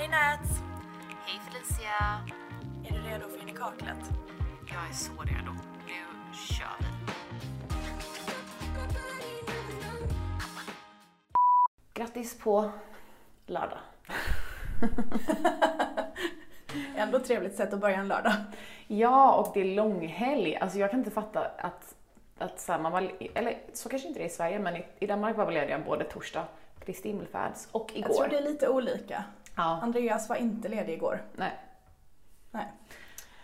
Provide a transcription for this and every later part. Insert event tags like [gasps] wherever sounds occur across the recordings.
Hej Nats! Hej Felicia! Är du redo för in i kaklet? Jag är så redo. Nu kör vi. Grattis på lördag. [laughs] Ändå trevligt sätt att börja en lördag. Ja, och det är långhelg. Alltså jag kan inte fatta att, att så här, man var, eller så kanske inte det är i Sverige, men i, i Danmark var väl lediga både torsdag, Kristi himmelfärds och igår. Jag tror det är lite olika. Ja, Andreas var inte ledig igår. nej. Nej.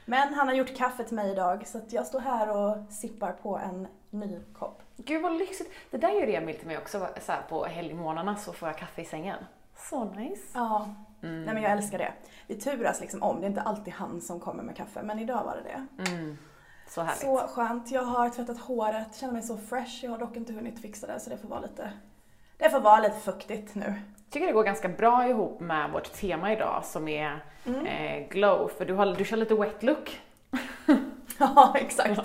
Men han har gjort kaffe till mig idag så jag står här och sippar på en ny kopp. Gud vad lyxigt. Det där gör Emil till mig också, så här, på helgmorgnarna så får jag kaffe i sängen. Så nice. Ja, nej men jag älskar det. Vi turas liksom om, det är inte alltid han som kommer med kaffe men idag var det det. Mm. Så härligt. Så skönt. Jag har tvättat håret, känner mig så fresh. Jag har dock inte hunnit fixa det så det får vara lite, det får vara lite fuktigt nu. Tycker det går ganska bra ihop med vårt tema idag som är Mm. eh, glow, för du, har, du kör lite wet look. [laughs] Ja, exakt.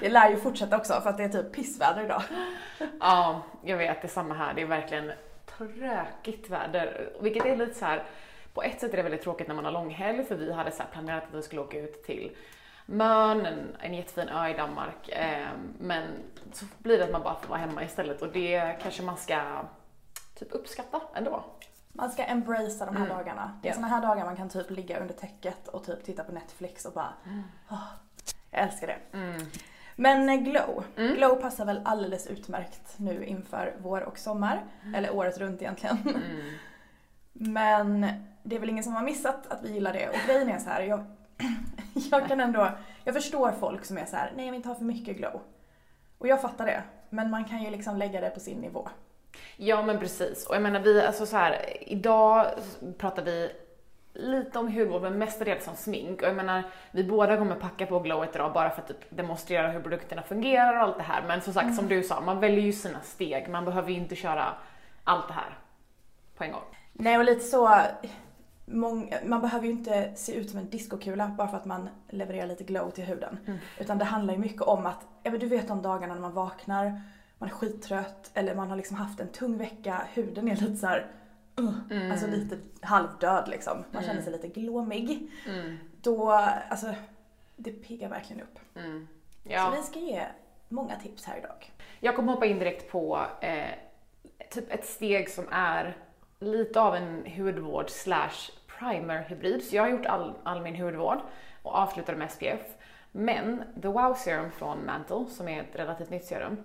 Det lär ju fortsätta också för att det är typ pissväder idag. Ja, jag vet, det är samma här. Det är verkligen tråkigt väder. Vilket är lite så här, på ett sätt är det väldigt tråkigt när man har långhelg för vi hade så planerat att vi skulle åka ut till Mön, en, en jättefin ö i Danmark. Eh, men så blir det att man bara får vara hemma istället och det kanske man ska typ uppskatta ändå. Man ska embracea de här Mm. dagarna. Det är Ja. såna här dagar man kan typ ligga under täcket och typ titta på Netflix och bara "Åh, jag älskar det. Mm. Men eh, glow. Mm. Glow passar väl alldeles utmärkt nu inför vår och sommar. Eller året runt egentligen. Mm. [laughs] Men det är väl ingen som har missat att vi gillar det. Och grejen är så här, jag, [clears throat] jag kan ändå, jag förstår folk som är så här, nej jag vill inte ha för mycket glow. Och jag fattar det. Men man kan ju liksom lägga det på sin nivå. Ja men precis. Och jag menar vi, alltså så här, idag pratar vi lite om hudvård men mestadels om smink. Och jag menar, vi båda kommer packa på glowet idag bara för att typ demonstrera hur produkterna fungerar och allt det här. Men som sagt, som du sa, man väljer ju sina steg. Man behöver ju inte köra allt det här på en gång. Nej och lite så, man behöver ju inte se ut som en diskokula bara för att man levererar lite glow till huden. Mm. Utan det handlar ju mycket om att, ja men du vet de dagarna när man vaknar, man är skittrött eller man har liksom haft en tung vecka, huden är lite så här, uh, Mm. alltså lite halvdöd liksom. Man känner sig lite glåmig. Mm. Då, alltså, det piggar verkligen upp. Mm. Så Ja. vi ska ge många tips här idag. Jag kommer hoppa in direkt på eh, typ ett steg som är lite av en hudvård slash primer hybrid. Så jag har gjort all, all min hudvård och avslutar med SPF. Men The Wow Serum från Mantle, som är ett relativt nytt serum,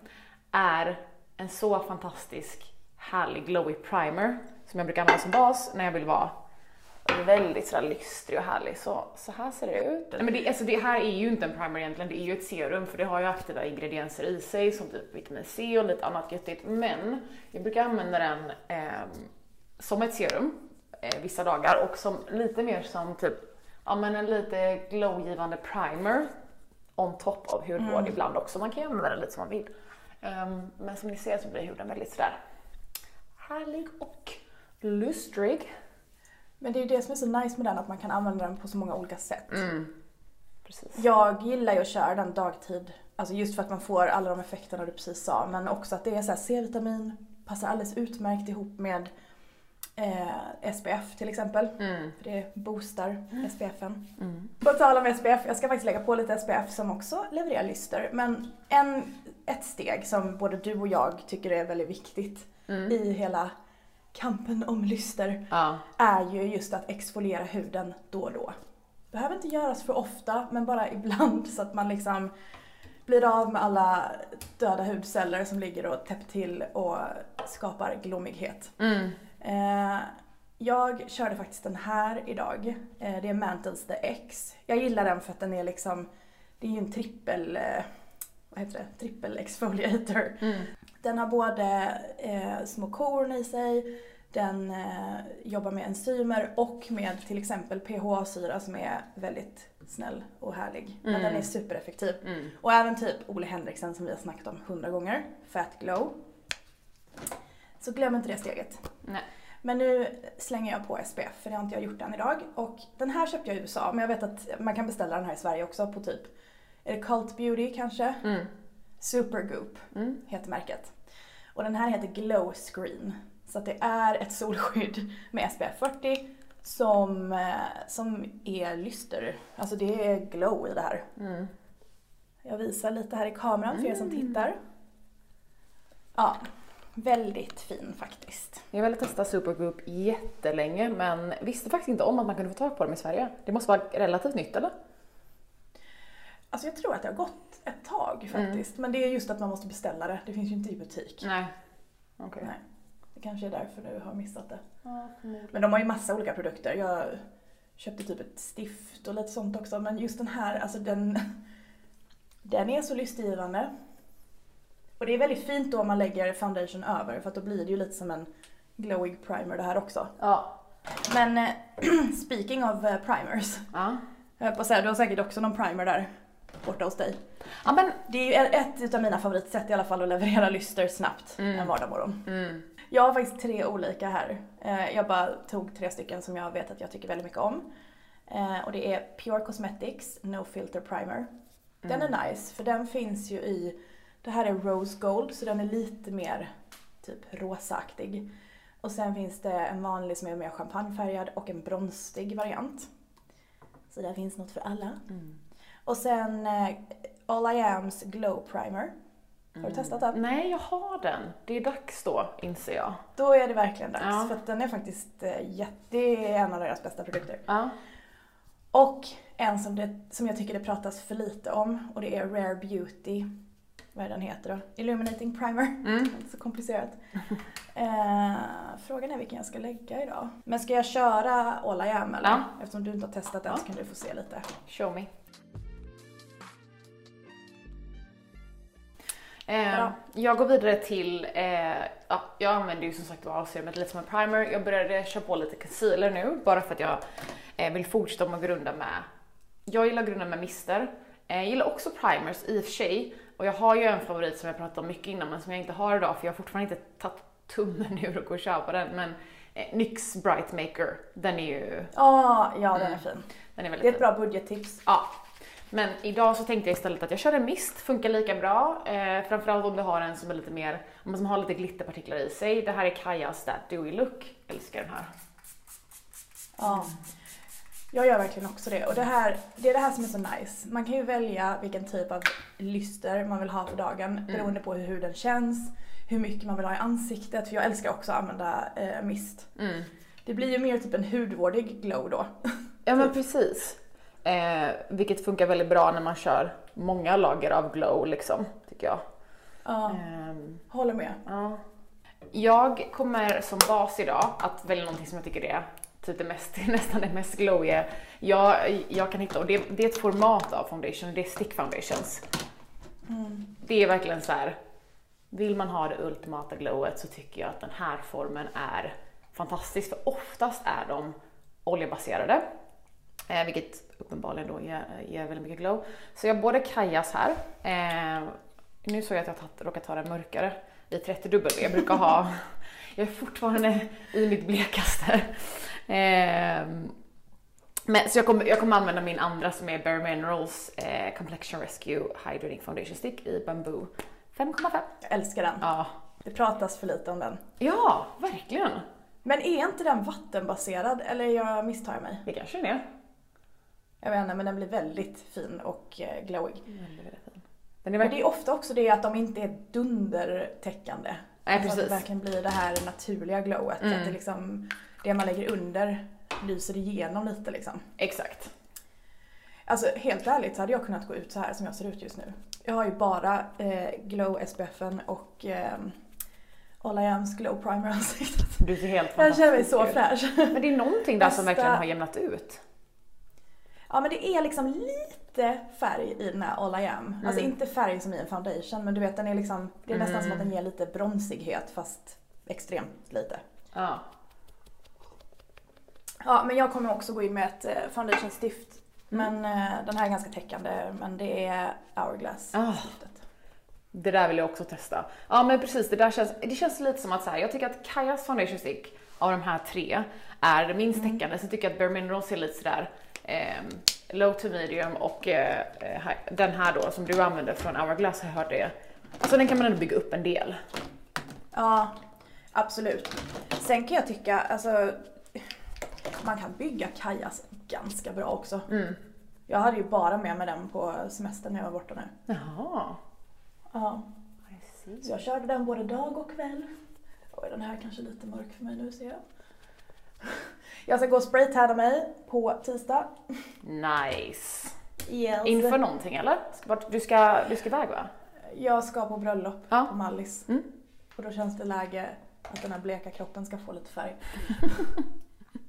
är en så fantastisk härlig glowy primer som jag brukar använda som bas när jag vill vara väldigt sådär lystrig och härlig. Så, så här ser det ut. Nej, men det, alltså det här är ju inte en primer egentligen, det är ju ett serum för det har ju aktiva ingredienser i sig som typ vitamin C och lite annat göttigt. Men jag brukar använda den ehm, som ett serum eh, vissa dagar och som lite mer som typ, ja men en lite glowgivande primer on top av hudvård ibland också. Man kan ju använda den lite som man vill. Ehm, men som ni ser så blir huden väldigt sådär härlig och lustrig. Men det är ju det som är så nice med den, att man kan använda den på så många olika sätt. Precis. Jag gillar ju att köra den dagtid, alltså just för att man får alla de effekterna du precis sa, men också att det är så C-vitamin, passar alldeles utmärkt ihop med eh, SPF till exempel. Mm. För det boostar SPFen. Mm. På tal om SPF, jag ska faktiskt lägga på lite SPF som också levererar lyster. Men en, ett steg som både du och jag tycker är väldigt viktigt Mm. i hela kampen om lyster Ja. är ju just att exfoliera huden då och då. Behöver inte göras för ofta, men bara ibland så att man liksom blir av med alla döda hudceller som ligger och täpper till och skapar glommighet. Mm. Eh, jag körde faktiskt den här idag. Eh, det är Mantles The X. Jag gillar den för att den är liksom, det är ju en trippel, eh, vad heter det, trippel exfoliator. Mm. Den har både eh, små korn i sig, den eh, jobbar med enzymer och med till exempel PHA-syra som är väldigt snäll och härlig. Men Mm. den är supereffektiv. Mm. Och även typ Ole Henriksen som vi har snackat om hundra gånger, Fat Glow. Så glöm inte det steget. Nej. Men nu slänger jag på SPF för det har inte jag gjort än idag. Och den här köpte jag i USA men jag vet att man kan beställa den här i Sverige också på typ, är det Cult Beauty kanske? Mm. Supergoop Mm. heter märket. Och den här heter Glow Screen. Så det är ett solskydd med SPF 40 som, eh, som är lyster. Alltså det är glow i det här. Mm. Jag visar lite här i kameran för er som tittar. Ja, väldigt fin faktiskt. Jag ville testa Supergroup jättelänge men visste faktiskt inte om att man kunde få tag på dem i Sverige. Det måste vara relativt nytt eller? Alltså jag tror att det har gått ett tag faktiskt. Men det är just att man måste beställa det. Det finns ju inte i butik. Nej. Okej. Nej. Det kanske är därför du har missat det. Ja. Men de har ju massa olika produkter. Jag köpte typ ett stift och lite sånt också. Men just den här, alltså den, den är så lystgivande. Och det är väldigt fint då om man lägger foundation över för att då blir det ju lite som en glowing primer det här också. Ja. Men eh, [clears throat] speaking of eh, primers. Ja. Jag på att säga, du har säkert också någon primer där borta hos dig. ja men Det är ju ett utav mina favoritsätt i alla fall att leverera lyster snabbt en vardagsmorgon. mm. Jag har faktiskt tre olika här. Eh, Jag bara tog tre stycken som jag vet att jag tycker väldigt mycket om. Och det är Pure Cosmetics No Filter Primer. Den är nice för den finns ju i, det här är Rose Gold så den är lite mer typ rosaaktig. Och sen finns det en vanlig som är mer champagnefärgad och en bronstig variant. Så där finns något för alla. Och sen eh, All I Am's Glow Primer. Har du testat den? Nej, jag har den. Det är dags då, inser jag. Då är det verkligen dags Ja. för den är faktiskt eh, jätte, det är en av deras bästa produkter. Ja. Och en som, det, som jag tycker det pratas för lite om och det är Rare Beauty. Vad den heter då? Illuminating Primer. Mm. Inte [laughs] så komplicerat. eh, frågan är vilken jag ska lägga idag. Men ska jag köra All I Am eller? Ja. Eftersom du inte har testat den Ja. så kan du få se lite. Show me. Eh, jag går vidare till, eh, ja, jag använder ju som sagt A-serumet lite som en primer. Jag började köra på lite concealer nu bara för att jag eh, vill fortsätta med att grunda med, jag gillar att grunda med mister. Eh, jag gillar också primers i och för sig och jag har ju en favorit som jag pratat om mycket innan men som jag inte har idag för jag har fortfarande inte tagit tummen [laughs] ur och gå och köpa den men eh, NYX Bright Maker, den är ju, Ah, ja, den är fin. den är väldigt Det är ett fin. bra budgettips. Ja, men idag så tänkte jag istället att jag kör en mist, funkar lika bra. Eh, framförallt om du har en som är lite mer, som har lite glitterpartiklar i sig. Det här är Kajas That Dewy Look, älskar den här. Ja. Jag gör verkligen också det. Och det, här, det är det här som är så nice. Man kan ju välja vilken typ av lyster man vill ha för dagen beroende på hur huden känns, hur mycket man vill ha i ansiktet. För jag älskar också att använda eh, mist. Mm. Det blir ju mer typ en hudvårdig glow då. Ja men precis. Eh, vilket funkar väldigt bra när man kör många lager av glow liksom, tycker jag. Ja, Ehm, håller med. Ja. Jag kommer som bas idag att välja någonting som jag tycker är typ det mest, [laughs] nästan det mest glowiga jag, jag kan hitta. Och det, det är ett format av foundation, det är stick foundations. Det är verkligen så här. vill man ha det ultimata glowet så tycker jag att den här formen är fantastisk. För oftast är de oljebaserade. Eh, vilket uppenbarligen då ger, ger väldigt mycket glow. Så jag har både Kajas här. Eh, nu såg jag att jag tagit- råkat ta den mörkare i 30 dubbel. Jag brukar ha, [laughs] jag är fortfarande i mitt blekaste. Eh, men, så jag kommer, jag kommer använda min andra som är Bare Minerals eh, Complexion Rescue Hydrating Foundation Stick i Bamboo 5,5. Jag älskar den. Ja. Det pratas för lite om den. ja, verkligen. Men är inte den vattenbaserad eller jag misstar mig? Det kanske den är. Jag vet inte men den blir väldigt fin och eh, glowig. Väldigt, väldigt fin. Den är Men det verkligen... är ofta också det att de inte är dundertäckande. Nej, Alltså Att precis. det verkligen blir det här naturliga glowet. Mm. Att det, liksom, det man lägger under lyser igenom lite liksom. Exakt. Alltså helt ärligt så hade jag kunnat gå ut så här som jag ser ut just nu. Jag har ju bara eh, Glow SPFen och eh, All I Am's Glow Primer ansiktet. Du ser helt Jag känner mig fantastisk så ut. fräsch. Men det är någonting där som Bästa- verkligen har jämnat ut. Ja men det är liksom lite färg i den här All I Am. Alltså Mm. inte färg som i en foundation men du vet den är liksom, det är nästan som att den ger lite bronsighet fast extremt lite. Ja. Ja men jag kommer också gå in med ett eh, foundationstift. Mm. Men eh, den här är ganska täckande men det är Hourglass Ah. stiftet. Det där vill jag också testa. Ja men precis, det där känns, det känns lite som att så här, jag tycker att Kajas foundation stick av de här tre är minst täckande. Sen tycker jag att Bare Minerals är lite sådär ehm, low to medium och eh, eh, den här då som du använder från Hourglass har jag hört det. Så den kan man ändå bygga upp en del. Ja, absolut. Sen kan jag tycka, alltså man kan bygga kajas ganska bra också. Mm. Jag hade ju bara med mig den på semestern när jag var borta nu. Jaha. Ja, så jag körde den både dag och kväll. Oj, den här är kanske lite mörk för mig nu ser jag. Jag ska gå och spraytanna mig på tisdag. Nice. Yes. Inför någonting eller? Du ska, du ska iväg va? Jag ska på bröllop Ja. på Mallis. Mm. Och då känns det läge att den här bleka kroppen ska få lite färg. [laughs]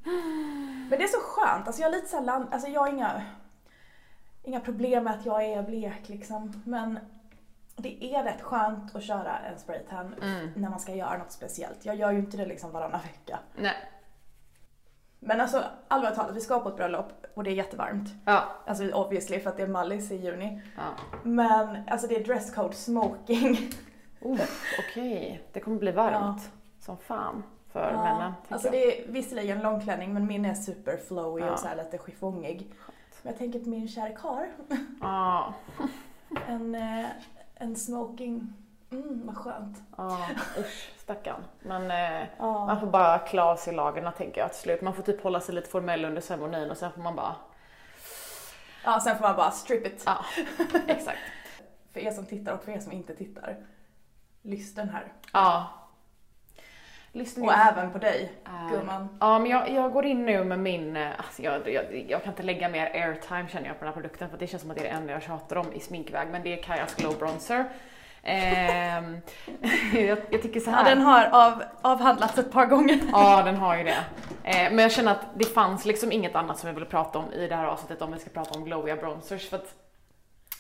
Men det är så skönt, alltså jag har lite så land, alltså jag har inga, inga problem med att jag är blek liksom. Men det är rätt skönt att köra en spraytan Mm. när man ska göra något speciellt. Jag gör ju inte det liksom varannan vecka. Nej. Men alltså allvarligt talat, vi ska på ett bröllop och det är jättevarmt. Ja. Alltså obviously för att det är Mallis i juni. ja. Men alltså det är dresscode smoking. Oh, Okej, det kommer bli varmt som fan för Ja, männen. Alltså jag. det är visserligen långklänning men min är super flowy Ja. och så lite chiffongig. Men jag tänker på min kära karl. Ja, [laughs] En, eh, en smoking. Mm, vad skönt. ja, usch stackarn. Men eh, Ja. man får bara klä av sig lagren tänker jag till slut. Man får typ hålla sig lite formell under ceremonin och sen får man bara, ja, sen får man bara strip it. ja, [laughs] exakt. För er som tittar och för er som inte tittar. Lyssna här. Ja. Lyssna Och in. även på dig, Äh, gumman. Ja, men jag, jag går in nu med min, eh, alltså jag, jag, jag kan inte lägga mer airtime känner jag på den här produkten för det känns som att det är det enda jag tjatar om i sminkväg, men det är Kajas Glow Bronzer. Ehm, [laughs] jag, jag tycker så Ja, här. den har av, avhandlats ett par gånger. Ja, den har ju det. Eh, men jag känner att det fanns liksom inget annat som jag ville prata om i det här avsnittet om vi ska prata om glowiga bronzers för att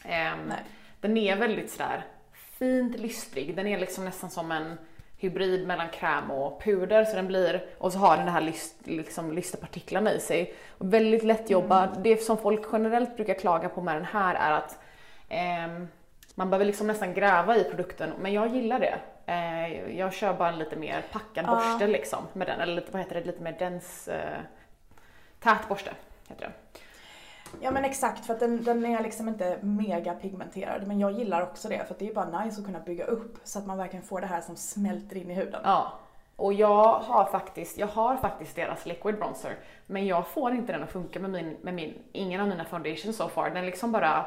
Nej. den är väldigt sådär fint lystrig. Den är liksom nästan som en hybrid mellan kräm och puder så den blir, och så har den det här lyst, liksom lysterpartiklarna i sig. Och väldigt lättjobbad. Det som folk generellt brukar klaga på med den här är att ehm, man behöver liksom nästan gräva i produkten, men jag gillar det. Eh, jag kör bara en lite mer packad Ja. borste liksom med den, eller lite, vad heter det, lite mer dens, eh, tät borste heter det. Ja men exakt, för att den, den är liksom inte mega pigmenterad. Men jag gillar också det, för det är bara nice att kunna bygga upp så att man verkligen får det här som smälter in i huden. Ja. Och jag har faktiskt, jag har faktiskt deras liquid bronzer, men jag får inte den att funka med min, med min, ingen av mina foundations so far. Den liksom bara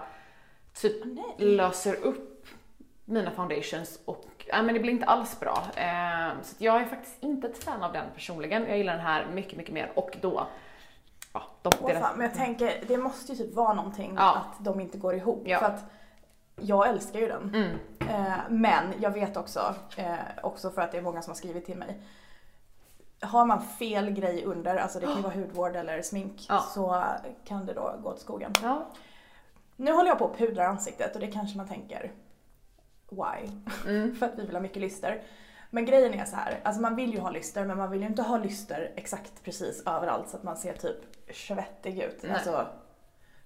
typ Nej. löser upp mina foundations och ja, men det blir inte alls bra. Eh, så jag är faktiskt inte ett fan av den personligen. Jag gillar den här mycket, mycket mer och då, ja, de, Åh, deras, fan, men jag tänker, det måste ju typ vara någonting Ja. att de inte går ihop. Ja. För att jag älskar ju den. mm, Eh, men jag vet också, eh, också för att det är många som har skrivit till mig. Har man fel grej under, alltså det kan ju vara hudvård eller smink, Ja. så kan det då gå åt skogen. Nu håller jag på att pudra ansiktet och det kanske man tänker, why? mm, [laughs] för att vi vill ha mycket lyster. Men grejen är så här, alltså man vill ju ha lyster men man vill ju inte ha lyster exakt precis överallt så att man ser typ svettig ut. Nej. Alltså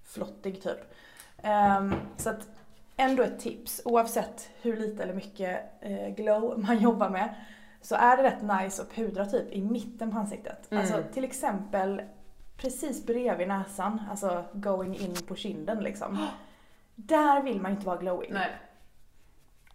flottig typ. Ehm, så att ändå ett tips, oavsett hur lite eller mycket eh, glow man jobbar med, så är det rätt nice att pudra typ i mitten på ansiktet. Mm. Alltså till exempel precis bredvid näsan, alltså going in på kinden liksom. [gasps] Där vill man inte vara glowing. nej.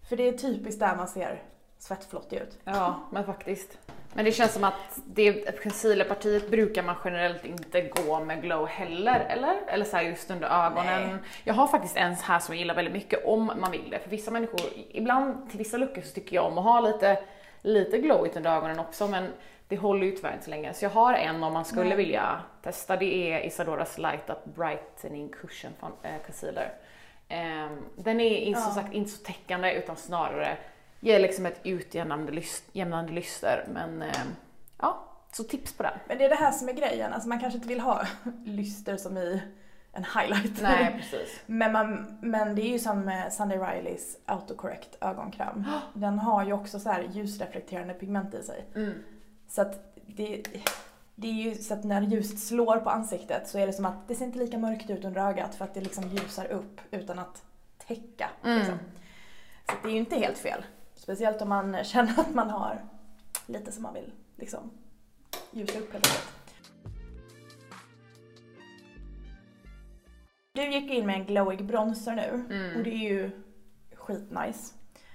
För det är typiskt där man ser svettflottig ut. Ja, men faktiskt. Men det känns som att det concealerpartiet brukar man generellt inte gå med glow heller, eller? Eller så här just under ögonen. Nej. Jag har faktiskt en här som jag gillar väldigt mycket om man vill det. För vissa människor, ibland till vissa lookar så tycker jag om att ha lite, lite glowigt under ögonen också, men det håller ju tyvärr inte så länge. Så jag har en om man skulle Nej. vilja testa, det är Isadoras Light Up Brightening Cushion från, eh, Concealer. Ehm, den är inte, som Ja. sagt inte så täckande utan snarare ger liksom ett utjämnande lyst, jämnande lyster. Men ehm, ja, så tips på den. Men det är det här som är grejen, alltså man kanske inte vill ha [laughs] lyster som i en highlight. Nej, [laughs] precis. men, man, men det är ju som Sunday Rileys autocorrect ögonkräm. [gasps] Den har ju också så här ljusreflekterande pigment i sig. Mm. Så att det, det är ju så att när ljuset slår på ansiktet så är det som att det ser inte lika mörkt ut under ögat för att det liksom ljusar upp utan att täcka. Mm. Liksom. Så det är ju inte helt fel. Speciellt om man [laughs] känner att man har lite som man vill liksom ljusa upp helt enkelt. Du gick in med en glowig bronzer nu Mm. och det är ju skitnice.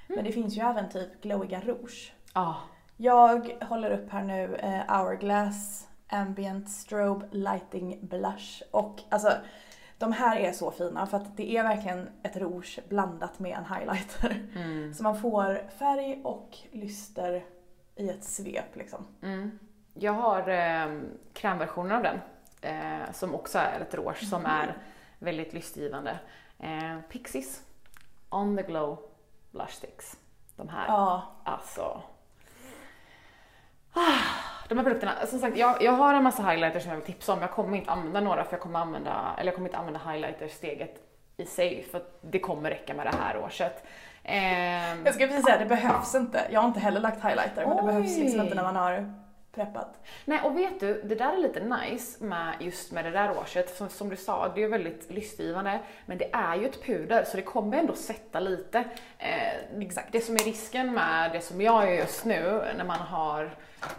Men det finns ju även typ glowiga rouge. Ja. Jag håller upp här nu eh, Hourglass Ambient Strobe Lighting Blush. Och alltså, de här är så fina för att det är verkligen ett rouge blandat med en highlighter. Mm. Så man får färg och lyster i ett svep liksom. Mm. Jag har eh, krämversionen av den eh, som också är ett rouge som är väldigt lystgivande. Eh, Pixies On the Glow Blush Sticks. De här. Ja, Alltså. Ah, de här produkterna, som sagt jag, jag har en massa highlighters som jag vill tipsa om. Jag kommer inte använda några för jag kommer använda, eller jag kommer inte använda highlighters steget i sig för att det kommer räcka med det här årset. Ehm, jag ska precis säga det behövs inte. Jag har inte heller lagt highlighter men det behövs liksom inte när man har preppat. Nej och vet du, det där är lite nice med just med det där årset. Som, som du sa, det är väldigt lystgivande. Men det är ju ett puder så det kommer ändå sätta lite. Eh, Exakt. Det som är risken med det som jag gör just nu när man har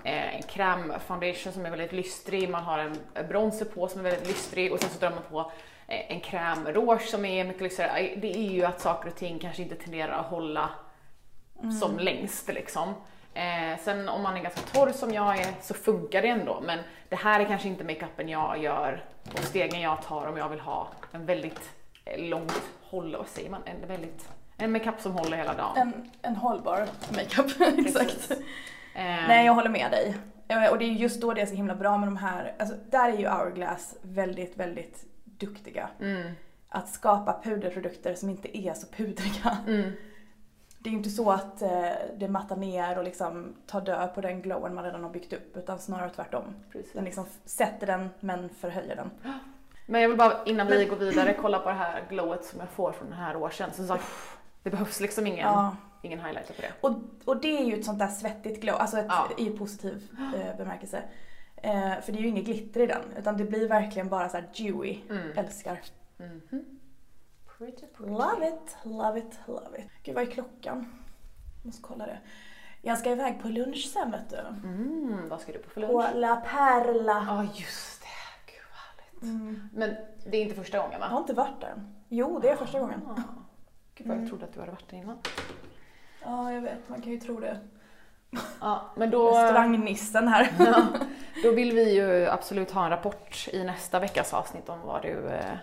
eh, en krämfoundation som är väldigt lystrig, man har en bronzer på som är väldigt lystrig och sen så drar man på eh, en kräm rouge som är mycket lystrigare. Eh, Det är ju att saker och ting kanske inte tenderar att hålla som längst liksom. Eh, sen om man är ganska torr som jag är så funkar det ändå men det här är kanske inte makeupen jag gör och stegen jag tar om jag vill ha en väldigt eh, långt håll, vad säger man, en väldigt, en makeup som håller hela dagen. En, en hållbar makeup, [laughs] exakt. Eh, Nej, jag håller med dig. Eh, Och det är just då det är så himla bra med de här, alltså där är ju Hourglass väldigt, väldigt duktiga. mm, Att skapa puderprodukter som inte är så pudriga. mm, Det är ju inte så att eh, det mattar ner och liksom tar död på den glowen man redan har byggt upp utan snarare tvärtom. precis. Den liksom sätter den men förhöjer den. Men jag vill bara innan vi går vidare kolla på det här glowet som jag får från den här årsen. Som sagt, det behövs liksom ingen, Ja. ingen highlighter på det. Och, och det är ju ett sånt där svettigt glow, alltså ett, Ja. i positiv eh, bemärkelse. Eh, för det är ju inget glitter i den utan det blir verkligen bara så här dewy. Mm. Älskar. Mhm. Pretty, pretty. Love it, love it, love it. Gud vad är klockan? Måste kolla det. Jag ska iväg på lunch sen vet du. Mm, vad ska du på för På lunch? La Perla. Ja, just det. Gud vad härligt. Mm. Men det är inte första gången Jag va? har inte varit där. Jo, det är första gången. Ah. Gud vad jag Mm. trodde att du hade varit där innan. Ja, jag vet. Man kan ju tro det. Ja, men då, Restaurangnissen här. ja, då vill vi ju absolut ha en rapport i nästa veckas avsnitt om vad du, eh,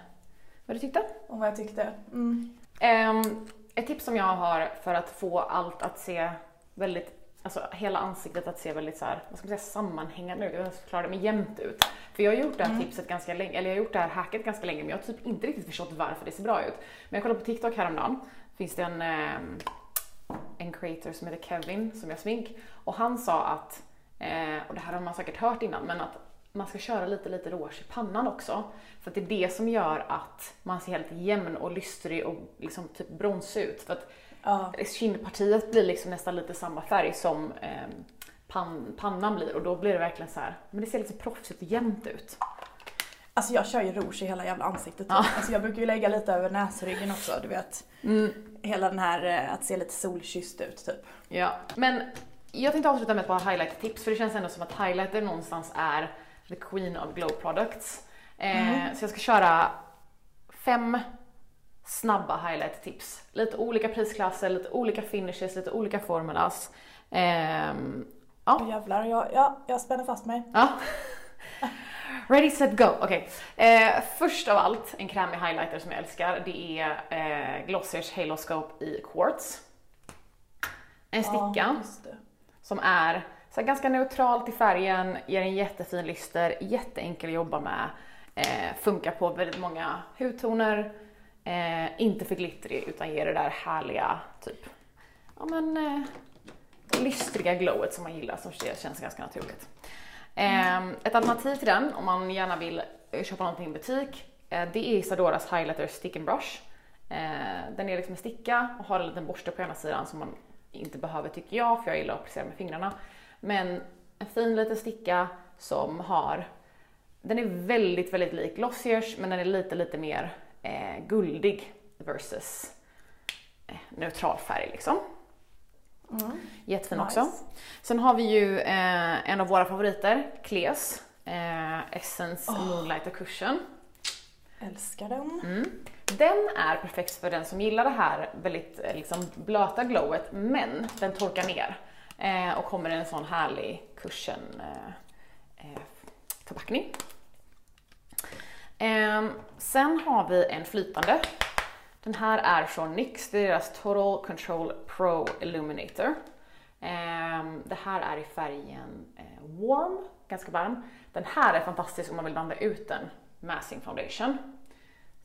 vad du tyckte. Om vad jag tyckte. Mm. Ehm, ett tips som jag har för att få allt att se väldigt, alltså hela ansiktet att se väldigt så här, vad ska man säga, sammanhängande ut, jag vet inte förklara det, men jämnt ut. För jag har gjort det här Mm. tipset ganska länge, eller jag har gjort det här hacket ganska länge, men jag har typ inte riktigt förstått varför det ser bra ut. Men jag kollade på TikTok häromdagen, finns det en, ehm, en creator som heter Kevin som gör smink, och han sa att, eh, och det här har man säkert hört innan, men att man ska köra lite, lite rouge i pannan också. För att det är det som gör att man ser helt jämn och lystrig och liksom typ bronsig ut. För att Ja. kindpartiet blir liksom nästan lite samma färg som eh, pan, pannan blir och då blir det verkligen så här, men det ser lite proffsigt och jämnt ut. Alltså jag kör ju rouge i hela jävla ansiktet. Ja. Alltså jag brukar ju lägga lite över näsryggen också, du vet. Hela den här eh, att se lite solkysst ut typ. Ja. Men jag tänkte avsluta med ett par highlight-tips för det känns ändå som att highlighter någonstans är the queen of glow products. Eh, Så jag ska köra fem snabba highlight-tips. Lite olika prisklasser, lite olika finishes, lite olika formulas. Ehm, ja. Jävlar, jag, ja, jag spänner fast mig. Ja. [laughs] Ready, set, go. Okej. Eh, först av allt, en krämig highlighter som jag älskar, det är eh, Glossiers Halo Scope i Quartz. En sticka det. som är så här, ganska neutralt i färgen, ger en jättefin lyster, jätteenkel att jobba med, eh, funkar på väldigt många hudtoner, eh, inte för glittrig utan ger det där härliga typ, ja men eh, lystriga glowet som man gillar som känns ganska naturligt. Eh, ett alternativ till den om man gärna vill eh, köpa någonting i butik, eh, det är Isadoras Highlighter Stick and Brush. Eh, den är liksom en sticka och har en liten borste på ena sidan som man inte behöver tycker jag, för jag gillar att applicera med fingrarna. Men en fin liten sticka som har, den är väldigt, väldigt lik Glossiers men den är lite, lite mer eh, guldig versus eh, neutral färg liksom. Mm. Jättefin Nice. också. Sen har vi ju eh, en av våra favoriter, Cleos. Eh, Essence Moonlighter Cushion. Älskar den. Mm. Den är perfekt för den som gillar det här väldigt eh, liksom, blöta glowet, men den torkar ner eh, och kommer i en sån härlig kursen eh, eh, förpackning. Eh, sen har vi en flytande. Den här är från NYX, det är deras Total Control Pro Illuminator. Ehm, det här är i färgen eh, Warm, ganska varm. Den här är fantastisk om man vill blanda ut den med sin foundation.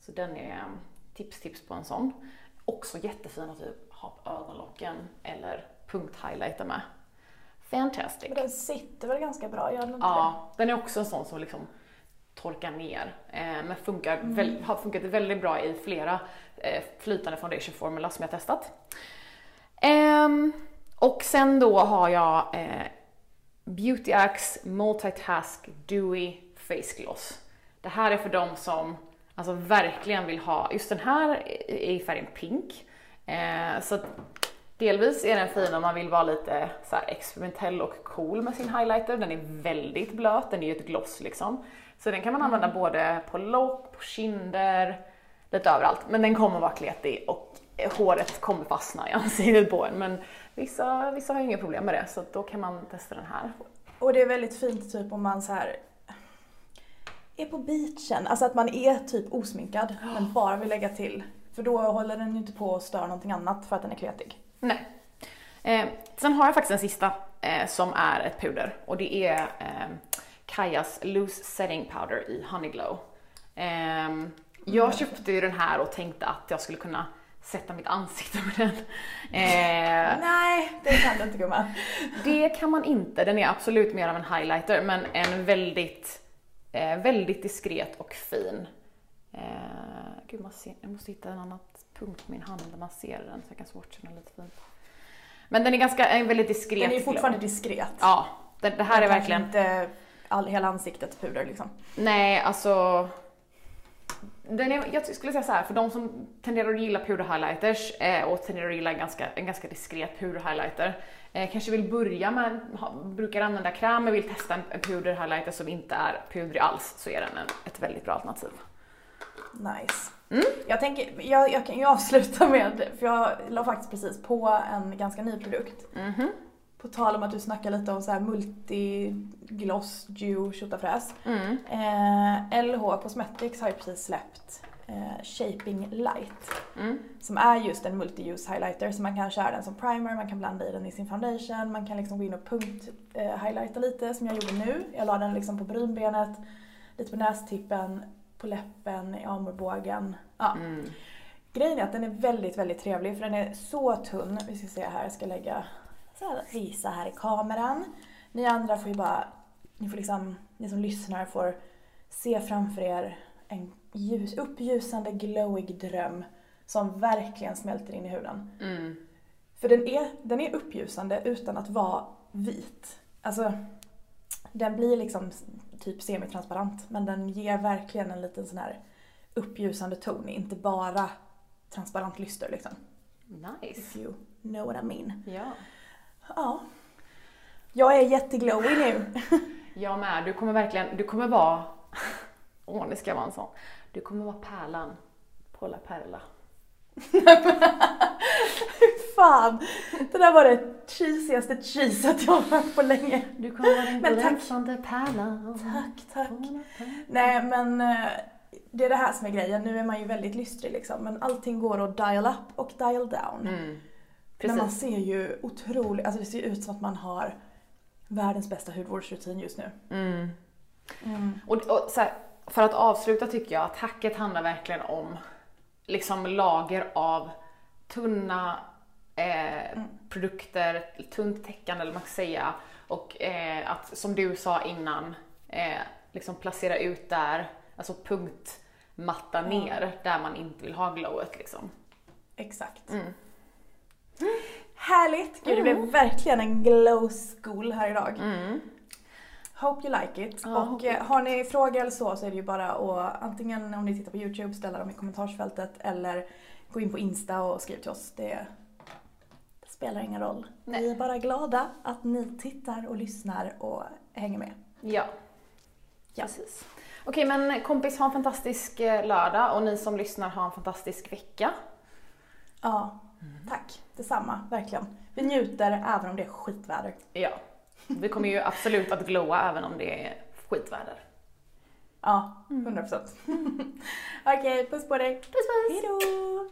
Så den är ehm, tips tips på en sån. Också jättefin att typ ha på ögonlocken eller punkthighlighta med. Fantastic. Den sitter väl ganska bra, gör den inte Ja, den är också en sån som liksom torkar ner. Eh, men funkar väl, har funkat väldigt bra i flera eh, flytande foundation formula som jag testat. Ehm, och sen då har jag eh, Beauty Axe Multitask Dewy Face Gloss. Det här är för dem som alltså verkligen vill ha, just den här är i färgen pink. Så delvis är den fin om man vill vara lite så experimentell och cool med sin highlighter. Den är väldigt blöt, den är ju ett gloss liksom. Så den kan man använda både på lock, på kinder, lite överallt. Men den kommer vara kletig och håret kommer fastna i ansiktet på en. Men vissa, vissa har inga problem med det så då kan man testa den här. Och det är väldigt fint typ om man så här är på beachen, alltså att man är typ osminkad men bara vill lägga till. För då håller den ju inte på att störa någonting annat för att den är kletig. Nej. Eh, sen har jag faktiskt en sista eh, som är ett puder och det är eh, Kajas Loose Setting Powder i Honeyglow. Eh, jag köpte ju den här och tänkte att jag skulle kunna sätta mitt ansikte med den. Eh, Nej, det kan du inte gumman. det kan man inte, den är absolut mer av en highlighter men en väldigt, eh, väldigt diskret och fin. Eh, gud, man ser, jag måste hitta en annan punkt på min hand där man ser den så jag kan swatcha den lite fint. Men den är ganska, en väldigt diskret Den är fortfarande diskret. Ja, det, det här är Kanske verkligen, inte all, hela ansiktet puder liksom. nej alltså den är, jag skulle säga så här, för de som tenderar att gilla puder highlighters eh, och tenderar att gilla en ganska, en ganska diskret puder highlighter, eh, kanske vill börja med, ha, brukar använda kräm men vill testa en, en puder highlighter som inte är pudrig alls, så är den en, ett väldigt bra alternativ. Nice. Mm. Jag, tänker, jag, jag kan ju avsluta med, för jag la faktiskt precis på en ganska ny produkt. Mhm. På tal om att du snackar lite om så här multigloss, dew, tjotafräs. Mm. Eh, LH Cosmetics har ju precis släppt eh, Shaping Light. Mm. Som är just en multi-use highlighter så man kan köra den som primer, man kan blanda i den i sin foundation, man kan liksom gå in och punkt eh, highlighta lite som jag gjorde nu. Jag la den liksom på brynbenet, lite på nästippen, på läppen, i armbågen. Ja. Mm. Grejen är att den är väldigt, väldigt trevlig för den är så tunn. Vi ska se här, jag ska lägga, så här, visa här i kameran. Ni andra får ju bara, ni får liksom, ni som lyssnar får se framför er en ljus, uppljusande glowig dröm som verkligen smälter in i huden. Mm. För den är, den är uppljusande utan att vara vit. Alltså, den blir liksom typ semitransparent men den ger verkligen en liten sån här uppljusande ton, inte bara transparent lyster liksom. Nice. If you know what I mean. Ja. Ja. Jag är jätteglowy nu. [laughs] Jag med. Du kommer verkligen, du kommer vara, [laughs] åh det ska vara en sån. Du kommer vara pärlan på La Perla. [laughs] Fan! Det där var det cheesigaste cheeset jag har hört på länge. Du kommer vara tack. glänsande pärlan. Tack, tack. Nej men eh, det är det här som är grejen. Nu är man ju väldigt lystrig liksom men allting går att dial up och dial down. Mm. Men man ser ju otroligt, alltså det ser ut som att man har världens bästa hudvårdsrutin just nu. Mm. Mm. Och, och så här, för att avsluta tycker jag att hacket handlar verkligen om liksom lager av tunna eh, produkter, tunt täckande eller man ska säga. Och eh, att som du sa innan, eh, liksom placera ut där, alltså punktmatta ner där man inte vill ha glowet liksom. Exakt. Mm. Härligt! Gud, det blev verkligen en glow school här idag. Mm. Hope you like it. Ja, och eh, har ni frågor eller så så är det ju bara att antingen om ni tittar på Youtube ställa dem i kommentarsfältet eller gå in på Insta och skriv till oss. Det spelar ingen roll. Nej. Vi är bara glada att ni tittar och lyssnar och hänger med. Ja. Ja. Precis. Okej, men kompis, ha en fantastisk eh, lördag och ni som lyssnar, ha en fantastisk vecka. Ja, tack. Detsamma, verkligen. Vi njuter även om det är skitväder. Ja. Vi kommer ju absolut att glowa även om det är skitväder. Ja, 100%. [laughs] Okej, puss på dig. Puss puss! Hejdå!